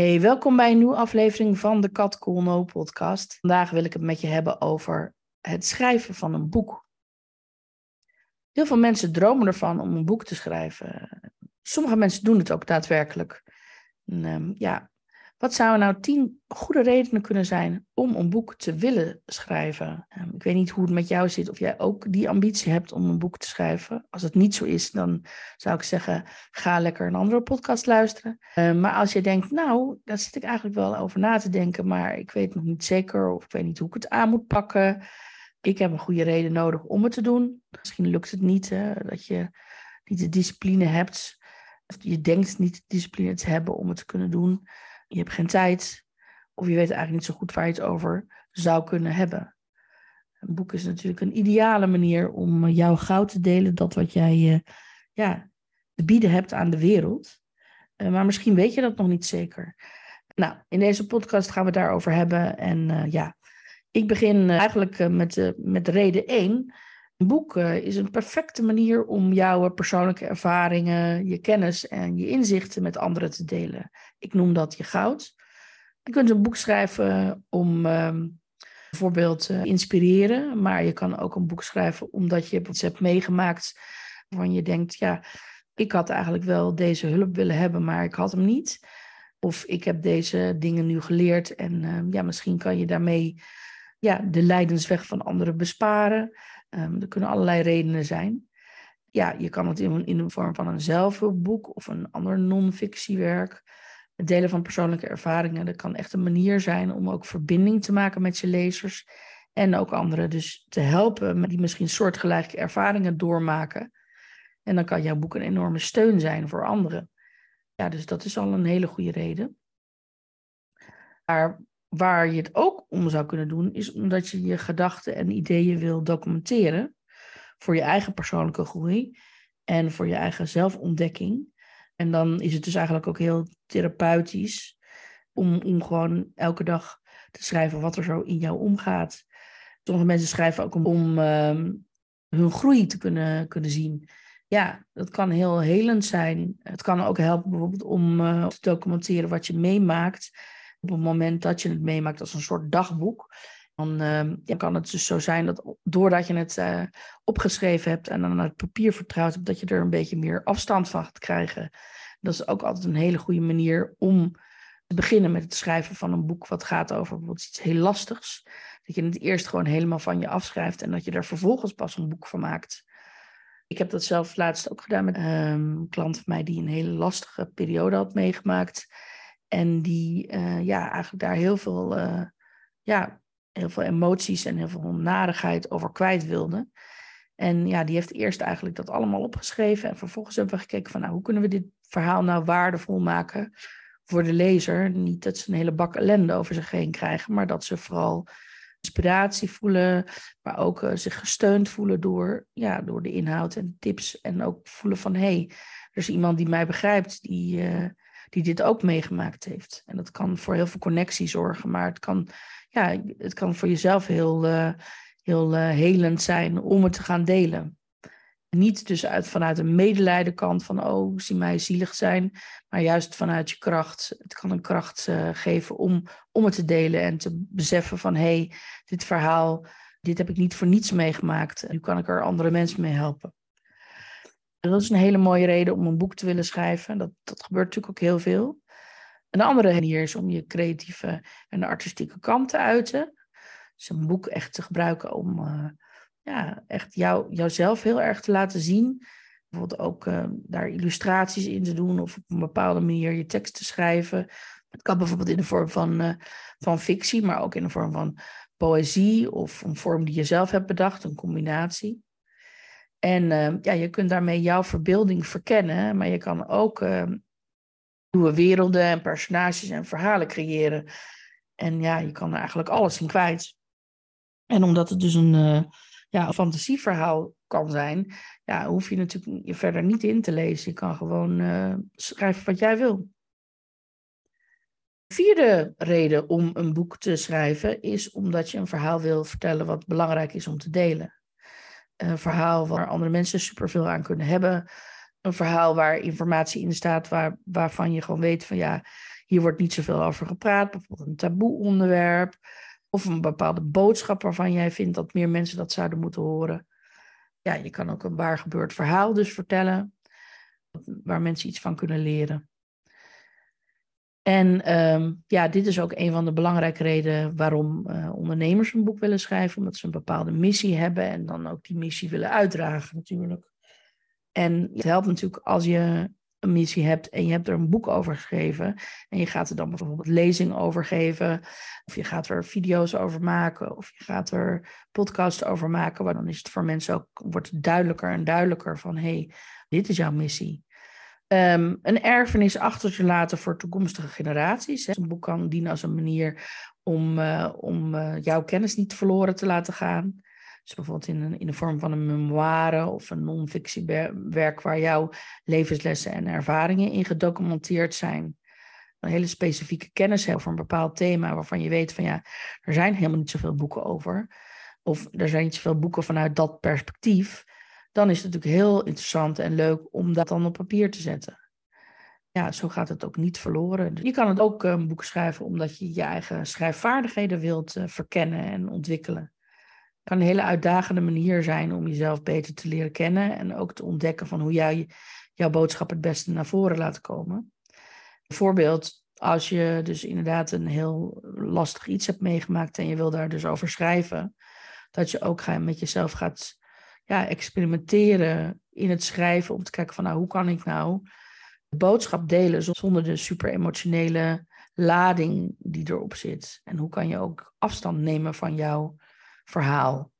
Hey, welkom bij een nieuwe aflevering van de Kat No podcast. Vandaag wil ik het met je hebben over het schrijven van een boek. Heel veel mensen dromen ervan om een boek te schrijven. Sommige mensen doen het ook daadwerkelijk. Ehm, ja, wat zouden nou tien goede redenen kunnen zijn om een boek te willen schrijven? Ehm, ik weet niet hoe het met jou zit, of jij ook die ambitie hebt om een boek te schrijven. Als het niet zo is, dan zou ik zeggen, ga lekker een andere podcast luisteren. Ehm, maar als je denkt, nou, daar zit ik eigenlijk wel over na te denken, maar ik weet nog niet zeker, of ik weet niet hoe ik het aan moet pakken. Ik heb een goede reden nodig om het te doen. Misschien lukt het niet, dat je niet de discipline hebt. Of je denkt niet de discipline te hebben om het te kunnen doen je hebt geen tijd, of je weet eigenlijk niet zo goed waar je het over zou kunnen hebben. Een boek is natuurlijk een ideale manier om eh, jouw goud te delen, dat wat jij uh, ja, te bieden hebt aan de wereld. Uh, maar misschien weet je dat nog niet zeker. Nou, in deze podcast gaan we het daarover hebben. En ja, ik begin eigenlijk met, met reden 1. Een boek is een perfecte manier om jouw persoonlijke ervaringen, je kennis en je inzichten met anderen te delen. Ik noem dat je goud. Je kunt een boek schrijven om ehm, bijvoorbeeld te inspireren, maar je kan ook een boek schrijven omdat je iets hebt meegemaakt waarvan je denkt, ja, ik had eigenlijk wel deze hulp willen hebben, maar ik had hem niet. Of ik heb deze dingen nu geleerd en ehm, ja, misschien kan je daarmee ja, de lijdensweg van anderen besparen. Um, er kunnen allerlei redenen zijn. Ja, je kan het in, in de vorm van een zelfhulpboek of een ander non-fictiewerk. Het delen van persoonlijke ervaringen, dat kan echt een manier zijn om ook verbinding te maken met je lezers. En ook anderen dus te helpen die misschien soortgelijke ervaringen doormaken. En dan kan jouw boek een enorme steun zijn voor anderen. Ja, dus dat is al een hele goede reden. Maar waar je het ook om zou kunnen doen, is omdat je je gedachten en ideeën wil documenteren voor je eigen persoonlijke groei en voor je eigen zelfontdekking. En dan is het dus eigenlijk ook heel therapeutisch om, om gewoon elke dag te schrijven wat er zo in jou omgaat. Sommige mensen schrijven ook om, ehm, hun groei te kunnen, kunnen zien. Ja, dat kan heel helend zijn. Het kan ook helpen bijvoorbeeld om uh, te documenteren wat je meemaakt op het moment dat je het meemaakt als een soort dagboek. Dan uh, kan het dus zo zijn dat doordat je het uh, opgeschreven hebt en dan naar het papier vertrouwd hebt, dat je er een beetje meer afstand van gaat krijgen. Dat is ook altijd een hele goede manier om te beginnen met het schrijven van een boek wat gaat over bijvoorbeeld iets heel lastigs. Dat je het eerst gewoon helemaal van je afschrijft en dat je er vervolgens pas een boek van maakt. Ik heb dat zelf laatst ook gedaan met um, een klant van mij die een hele lastige periode had meegemaakt. En die uh, ja, eigenlijk daar heel veel, uh, ja, heel veel emoties en heel veel narigheid over kwijt wilde. En ja, die heeft eerst eigenlijk dat allemaal opgeschreven. En vervolgens hebben we gekeken van nou, hoe kunnen we dit verhaal nou waardevol maken voor de lezer. Niet dat ze een hele bak ellende over zich heen krijgen, maar dat ze vooral inspiratie voelen, maar ook uh, zich gesteund voelen door, ja, door de inhoud en tips. En ook voelen van hé, hey, er is iemand die mij begrijpt, die, die dit ook meegemaakt heeft. En dat kan voor heel veel connectie zorgen, maar het kan, ja, het kan voor jezelf heel, uh, heel uh, helend zijn om het te gaan delen. Niet dus uit, vanuit een medelijdenkant van, oh, zie mij zielig zijn, maar juist vanuit je kracht. Het kan een kracht uh, geven om, om het te delen en te beseffen van, hé, hey, dit verhaal, dit heb ik niet voor niets meegemaakt. Nu kan ik er andere mensen mee helpen. Dat is een hele mooie reden om een boek te willen schrijven. Dat, dat gebeurt natuurlijk ook heel veel. Een andere manier is om je creatieve en artistieke kant te uiten. Dus een boek echt te gebruiken om uh, ja, echt jou, jouzelf heel erg te laten zien. Bijvoorbeeld ook uh, daar illustraties in te doen of op een bepaalde manier je tekst te schrijven. Het kan bijvoorbeeld in de vorm van, uh, van fictie, maar ook in de vorm van poëzie of een vorm die je zelf hebt bedacht, een combinatie. En uh, ja, je kunt daarmee jouw verbeelding verkennen, maar je kan ook uh, nieuwe werelden en personages en verhalen creëren. En ja, je kan er eigenlijk alles in kwijt. En omdat het dus een, uh, ja, fantasieverhaal kan zijn, ja, hoef je natuurlijk je verder niet in te lezen. Je kan gewoon eh, schrijven wat jij wil. De vierde reden om een boek te schrijven is omdat je een verhaal wil vertellen wat belangrijk is om te delen. Een verhaal waar andere mensen superveel aan kunnen hebben. Een verhaal waar informatie in staat waar, waarvan je gewoon weet van ja, hier wordt niet zoveel over gepraat, bijvoorbeeld een taboe onderwerp. Of een bepaalde boodschap waarvan jij vindt dat meer mensen dat zouden moeten horen. Ja, je kan ook een waar gebeurd verhaal dus vertellen, waar mensen iets van kunnen leren. En ehm, ja, dit is ook een van de belangrijke redenen waarom uh, ondernemers een boek willen schrijven, omdat ze een bepaalde missie hebben en dan ook die missie willen uitdragen natuurlijk. En het helpt natuurlijk als je een missie hebt en je hebt er een boek over geschreven en je gaat er dan bijvoorbeeld lezing over geven, of je gaat er video's over maken, of je gaat er podcasts over maken, waar dan is het voor mensen ook, wordt duidelijker en duidelijker van, hé, hey, dit is jouw missie. Um, een erfenis achter te laten voor toekomstige generaties. Een boek kan dienen als een manier om, uh, om uh, jouw kennis niet verloren te laten gaan. Dus bijvoorbeeld in, een, in de vorm van een memoire of een non-fictiewerk waar jouw levenslessen en ervaringen in gedocumenteerd zijn. Een hele specifieke kennis hebben over een bepaald thema waarvan je weet van ja, er zijn helemaal niet zoveel boeken over. Of er zijn niet zoveel boeken vanuit dat perspectief dan is het natuurlijk heel interessant en leuk om dat dan op papier te zetten. Ja, zo gaat het ook niet verloren. Je kan het ook een boek schrijven omdat je je eigen schrijfvaardigheden wilt uh, verkennen en ontwikkelen. Het kan een hele uitdagende manier zijn om jezelf beter te leren kennen en ook te ontdekken van hoe jij jouw boodschap het beste naar voren laat komen. Bijvoorbeeld als je dus inderdaad een heel lastig iets hebt meegemaakt en je wil daar dus over schrijven, dat je ook met jezelf gaat ja, experimenteren in het schrijven om te kijken van nou, hoe kan ik nou de boodschap delen zonder de super emotionele lading die erop zit. En hoe kan je ook afstand nemen van jouw verhaal.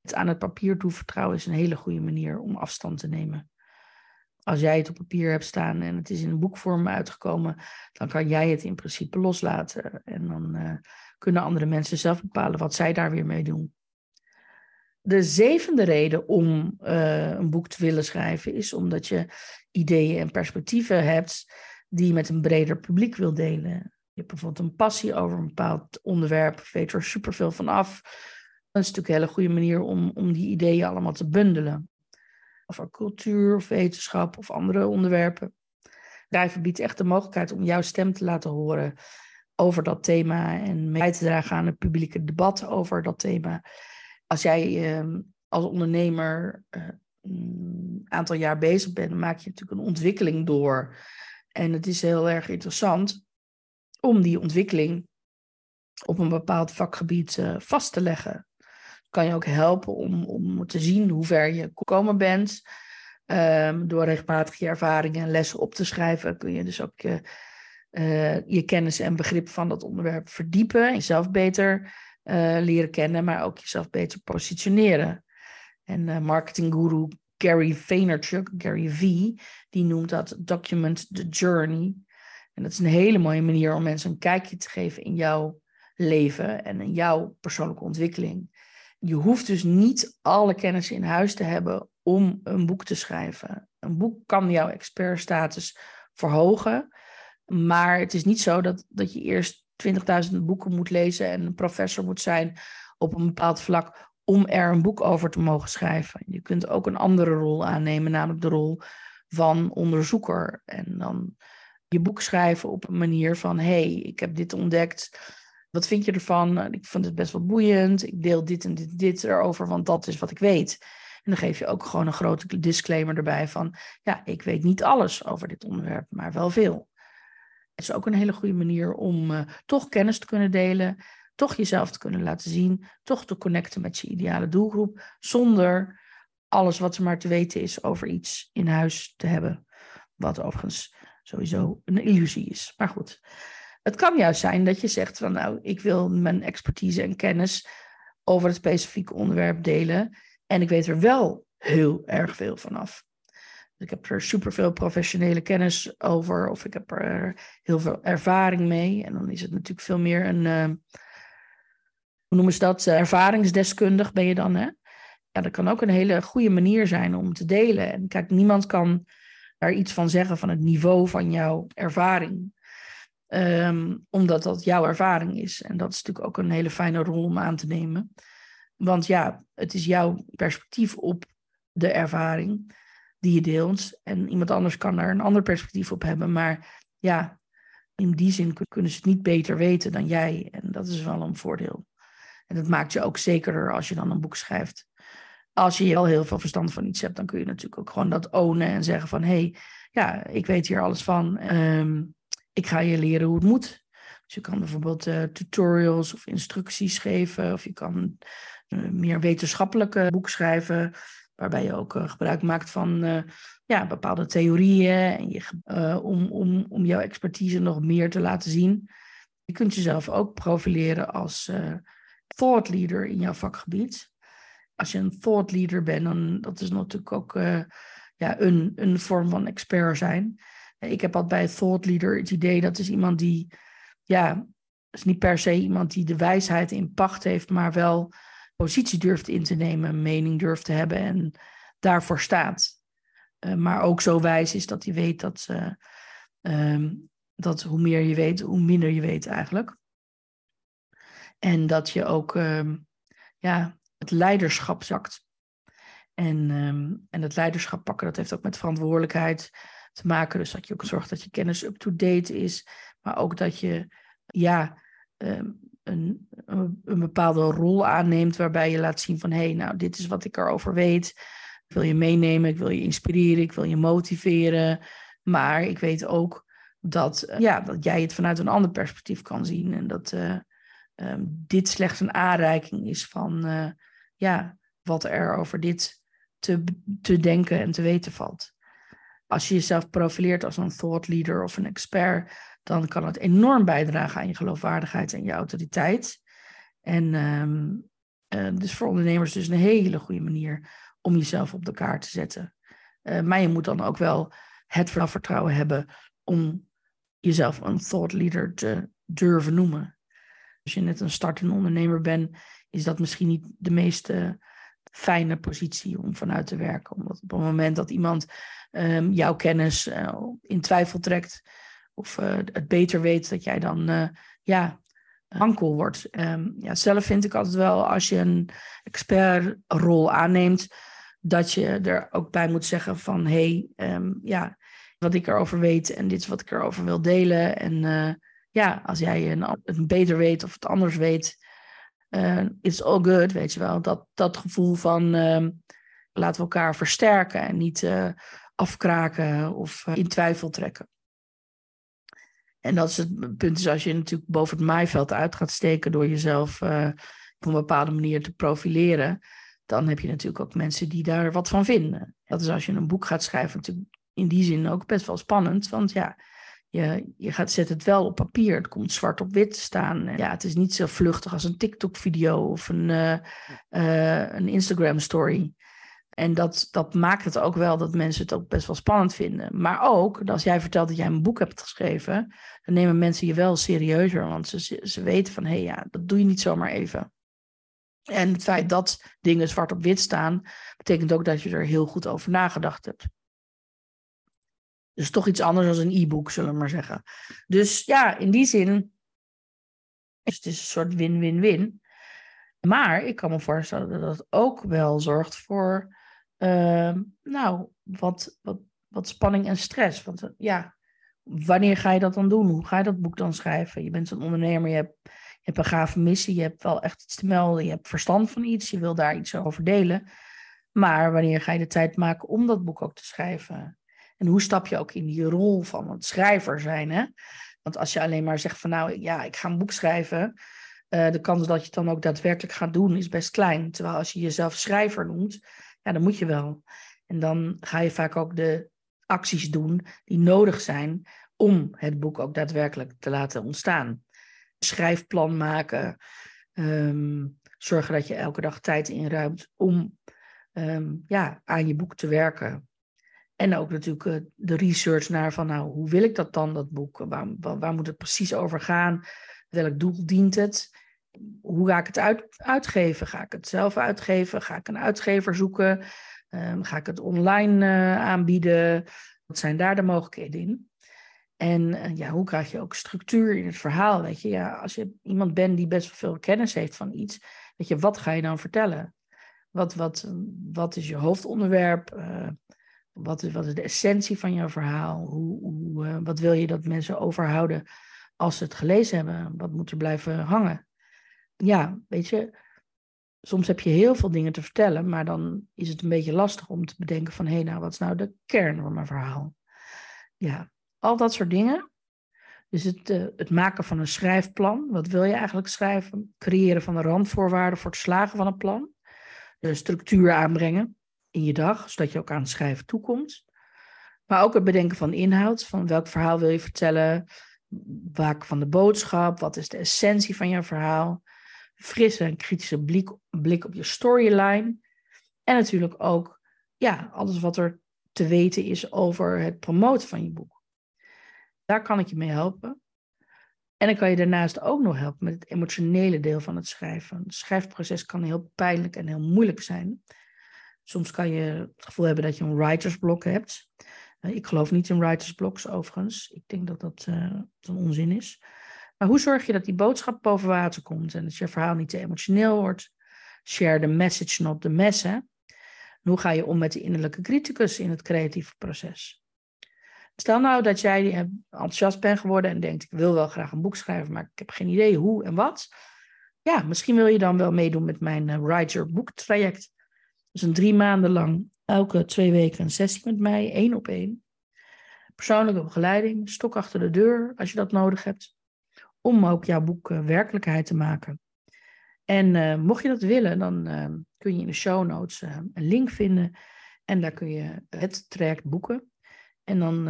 Het aan het papier toevertrouwen is een hele goede manier om afstand te nemen. Als jij het op papier hebt staan en het is in boekvorm uitgekomen, dan kan jij het in principe loslaten. En dan uh, kunnen andere mensen zelf bepalen wat zij daar weer mee doen. De zevende reden om uh, een boek te willen schrijven is omdat je ideeën en perspectieven hebt die je met een breder publiek wil delen. Je hebt bijvoorbeeld een passie over een bepaald onderwerp, weet er superveel van af. Dat is natuurlijk een hele goede manier om, om die ideeën allemaal te bundelen. Over cultuur of wetenschap of andere onderwerpen. Schrijven biedt echt de mogelijkheid om jouw stem te laten horen over dat thema en mee te dragen aan het publieke debat over dat thema als jij ehm, als ondernemer een eh, mm, aantal jaar bezig bent, maak je natuurlijk een ontwikkeling door. En het is heel erg interessant om die ontwikkeling op een bepaald vakgebied uh, vast te leggen. Kan je ook helpen om, om te zien hoe ver je gekomen bent. Um, door regelmatig je ervaringen en lessen op te schrijven, kun je dus ook je, uh, je kennis en begrip van dat onderwerp verdiepen. Jezelf beter uh, leren kennen, maar ook jezelf beter positioneren. En uh, marketingguru Gary Vaynerchuk, Gary V, die noemt dat document the journey. En dat is een hele mooie manier om mensen een kijkje te geven in jouw leven en in jouw persoonlijke ontwikkeling. Je hoeft dus niet alle kennis in huis te hebben om een boek te schrijven. Een boek kan jouw expertstatus verhogen, maar het is niet zo dat, dat je eerst 20.000 boeken moet lezen en een professor moet zijn op een bepaald vlak om er een boek over te mogen schrijven. Je kunt ook een andere rol aannemen, namelijk de rol van onderzoeker. En dan je boek schrijven op een manier van: hey, ik heb dit ontdekt. Wat vind je ervan? Ik vond het best wel boeiend. Ik deel dit en dit, dit erover, want dat is wat ik weet. En dan geef je ook gewoon een grote disclaimer erbij van: ja, ik weet niet alles over dit onderwerp, maar wel veel. Het is ook een hele goede manier om uh, toch kennis te kunnen delen, toch jezelf te kunnen laten zien, toch te connecten met je ideale doelgroep, zonder alles wat er maar te weten is over iets in huis te hebben. Wat overigens sowieso een illusie is. Maar goed, het kan juist zijn dat je zegt van nou, ik wil mijn expertise en kennis over het specifieke onderwerp delen. En ik weet er wel heel erg veel vanaf. Ik heb er superveel professionele kennis over, of ik heb er heel veel ervaring mee. En dan is het natuurlijk veel meer een, uh, hoe noemen ze dat, ervaringsdeskundig ben je dan, hè? Ja, dat kan ook een hele goede manier zijn om te delen. En kijk, niemand kan daar iets van zeggen van het niveau van jouw ervaring. Um, omdat dat jouw ervaring is. En dat is natuurlijk ook een hele fijne rol om aan te nemen. Want ja, het is jouw perspectief op de ervaring die je deelt. En iemand anders kan daar een ander perspectief op hebben. Maar ja, in die zin kunnen ze het niet beter weten dan jij. En dat is wel een voordeel. En dat maakt je ook zekerder als je dan een boek schrijft. Als je al heel veel verstand van iets hebt, dan kun je natuurlijk ook gewoon dat ownen en zeggen van hey, ja, ik weet hier alles van. Ehm, ik ga je leren hoe het moet. Dus je kan bijvoorbeeld uh, tutorials of instructies geven, of je kan uh, meer wetenschappelijke boek schrijven, waarbij je ook uh, gebruik maakt van ja, bepaalde theorieën en je, om, om, om jouw expertise nog meer te laten zien. Je kunt jezelf ook profileren als thought leader in jouw vakgebied. Als je een thought leader bent, dan dat is natuurlijk ook ja, een, een vorm van expert zijn. Ik heb altijd bij thought leader het idee dat is iemand die, ja, is niet per se iemand die de wijsheid in pacht heeft, maar wel positie durft in te nemen, mening durft te hebben en daarvoor staat. Uh, maar ook zo wijs is dat hij weet dat, uh, dat hoe meer je weet, hoe minder je weet eigenlijk. En dat je ook uh, ja, het leiderschap zakt. En, um, en het leiderschap pakken, dat heeft ook met verantwoordelijkheid te maken. Dus dat je ook zorgt dat je kennis up-to-date is. Maar ook dat je ja, een, een, bepaalde rol aanneemt waarbij je laat zien van hé, hey, nou, dit is wat ik erover weet. Ik wil je meenemen, ik wil je inspireren, ik wil je motiveren. Maar ik weet ook dat, uh, ja, dat jij het vanuit een ander perspectief kan zien. En dat uh, um, dit slechts een aanreiking is van uh, ja, wat er over dit te, te denken en te weten valt. Als je jezelf profileert als een thought leader of een expert, dan kan het enorm bijdragen aan je geloofwaardigheid en je autoriteit. En um, uh, dus voor ondernemers dus een hele goede manier om jezelf op de kaart te zetten. Uh, maar je moet dan ook wel het vertrouwen hebben om jezelf een thought leader te durven noemen. Als je net een startende ondernemer bent, is dat misschien niet de meeste fijne positie om vanuit te werken. Omdat op het moment dat iemand um, jouw kennis uh, in twijfel trekt of uh, het beter weet, dat jij dan uh, ja, wankel wordt. Um, ja, zelf vind ik altijd wel, als je een expertrol aanneemt, dat je er ook bij moet zeggen van, hé, hey, um, ja, wat ik erover weet en dit is wat ik erover wil delen. En ja, als jij een, beter weet of het anders weet, uh, it's all good, weet je wel. Dat, dat gevoel van uh, laten we elkaar versterken en niet afkraken of eh, in twijfel trekken. En dat is het punt, is als je natuurlijk boven het maaiveld uit gaat steken door jezelf op een bepaalde manier te profileren, dan heb je natuurlijk ook mensen die daar wat van vinden. Dat is als je een boek gaat schrijven natuurlijk in die zin ook best wel spannend, want ja, je, je gaat, zet het wel op papier. Het komt zwart op wit te staan. Ja, het is niet zo vluchtig als een TikTok-video of een, uh, uh, een Instagram-story. En dat, dat maakt het ook wel dat mensen het ook best wel spannend vinden. Maar ook, als jij vertelt dat jij een boek hebt geschreven, dan nemen mensen je wel serieuzer. Want ze, ze weten van, hé hey, ja, dat doe je niet zomaar even. En het feit dat dingen zwart op wit staan, betekent ook dat je er heel goed over nagedacht hebt. Dus toch iets anders dan een e-book, zullen we maar zeggen. Dus ja, in die zin is het een soort win-win-win. Maar ik kan me voorstellen dat dat ook wel zorgt voor, uh, nou, wat, wat, wat spanning en stress. Want uh, ja, wanneer ga je dat dan doen? Hoe ga je dat boek dan schrijven? Je bent een ondernemer, je hebt, je hebt een gave missie, je hebt wel echt iets te melden, je hebt verstand van iets, je wil daar iets over delen. Maar wanneer ga je de tijd maken om dat boek ook te schrijven? En hoe stap je ook in die rol van het schrijver zijn? Hè? Want als je alleen maar zegt van nou ja, ik ga een boek schrijven. Uh, de kans dat je het dan ook daadwerkelijk gaat doen is best klein. Terwijl als je jezelf schrijver noemt, ja, dan moet je wel. En dan ga je vaak ook de acties doen die nodig zijn om het boek ook daadwerkelijk te laten ontstaan. Schrijfplan maken. Um, zorgen dat je elke dag tijd inruimt om um, ja, aan je boek te werken. En ook natuurlijk eh, de research naar van, nou, hoe wil ik dat dan, dat boek? Waar, waar, moet het precies over gaan? Welk doel dient het? Hoe ga ik het uit, uitgeven? Ga ik het zelf uitgeven? Ga ik een uitgever zoeken? Um, ga ik het online uh, aanbieden? Wat zijn daar de mogelijkheden in? En uh, ja, hoe krijg je ook structuur in het verhaal? Weet je, ja, als je iemand bent die best wel veel kennis heeft van iets, weet je, wat ga je dan vertellen? Wat, wat, wat is je hoofdonderwerp? Uh, wat is, wat is de essentie van jouw verhaal? Hoe, hoe, wat wil je dat mensen overhouden als ze het gelezen hebben, wat moet er blijven hangen? Ja, weet je, soms heb je heel veel dingen te vertellen, maar dan is het een beetje lastig om te bedenken van, hé, hey, nou, wat is nou de kern van mijn verhaal? Ja, al dat soort dingen. Dus het, uh, het maken van een schrijfplan. Wat wil je eigenlijk schrijven? Creëren van de randvoorwaarden voor het slagen van een plan. De structuur aanbrengen in je dag, zodat je ook aan het schrijven toekomt. Maar ook het bedenken van inhoud. Van welk verhaal wil je vertellen? Waak van de boodschap. Wat is de essentie van je verhaal? Frisse en kritische blik, op je storyline. En natuurlijk ook ja, alles wat er te weten is over het promoten van je boek. Daar kan ik je mee helpen. En dan kan je daarnaast ook nog helpen met het emotionele deel van het schrijven. Het schrijfproces kan heel pijnlijk en heel moeilijk zijn. Soms kan je het gevoel hebben dat je een writersblok hebt. Eh, ik geloof niet in writersblocks overigens. Ik denk dat dat, uh, een onzin is. Maar hoe zorg je dat die boodschap boven water komt en dat je verhaal niet te emotioneel wordt? Share the message, not the mess. Hoe ga je om met de innerlijke criticus in het creatieve proces? Stel nou dat jij enthousiast bent geworden en denkt: ik wil wel graag een boek schrijven, maar ik heb geen idee hoe en wat. Ja, misschien wil je dan wel meedoen met mijn uh, Write Your Book traject. Dus een drie maanden lang, elke twee weken een sessie met mij, één op één. Persoonlijke begeleiding, stok achter de deur als je dat nodig hebt. Om ook jouw boek uh, werkelijkheid te maken. En uh, mocht je dat willen, dan kun je in de show notes een link vinden. En daar kun je het traject boeken. En dan,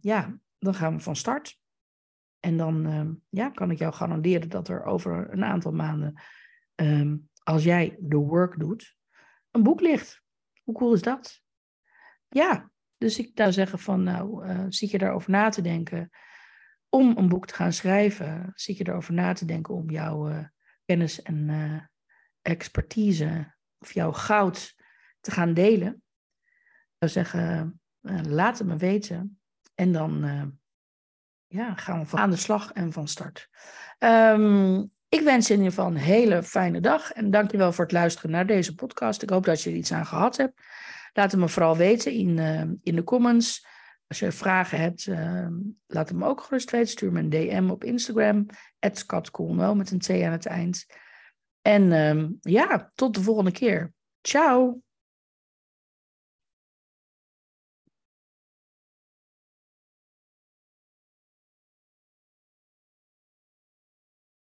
ja, dan gaan we van start. En dan ja, kan ik jou garanderen dat er over een aantal maanden, um, als jij de work doet, een boek ligt. Hoe cool is dat? Ja, dus ik zou zeggen van, nou, zit je daarover na te denken om een boek te gaan schrijven? Zit je erover na te denken om jouw kennis en expertise of jouw goud te gaan delen? Ik zou zeggen, uh, laat het me weten. En dan ja, gaan we van aan de slag en van start. Um, ik wens je in ieder geval een hele fijne dag. En dankjewel voor het luisteren naar deze podcast. Ik hoop dat je er iets aan gehad hebt. Laat het me vooral weten in, in de comments. Als je vragen hebt, laat het me ook gerust weten. Stuur me een DM op Instagram. @scatcoolno met een T aan het eind. En um, ja, tot de volgende keer. Ciao!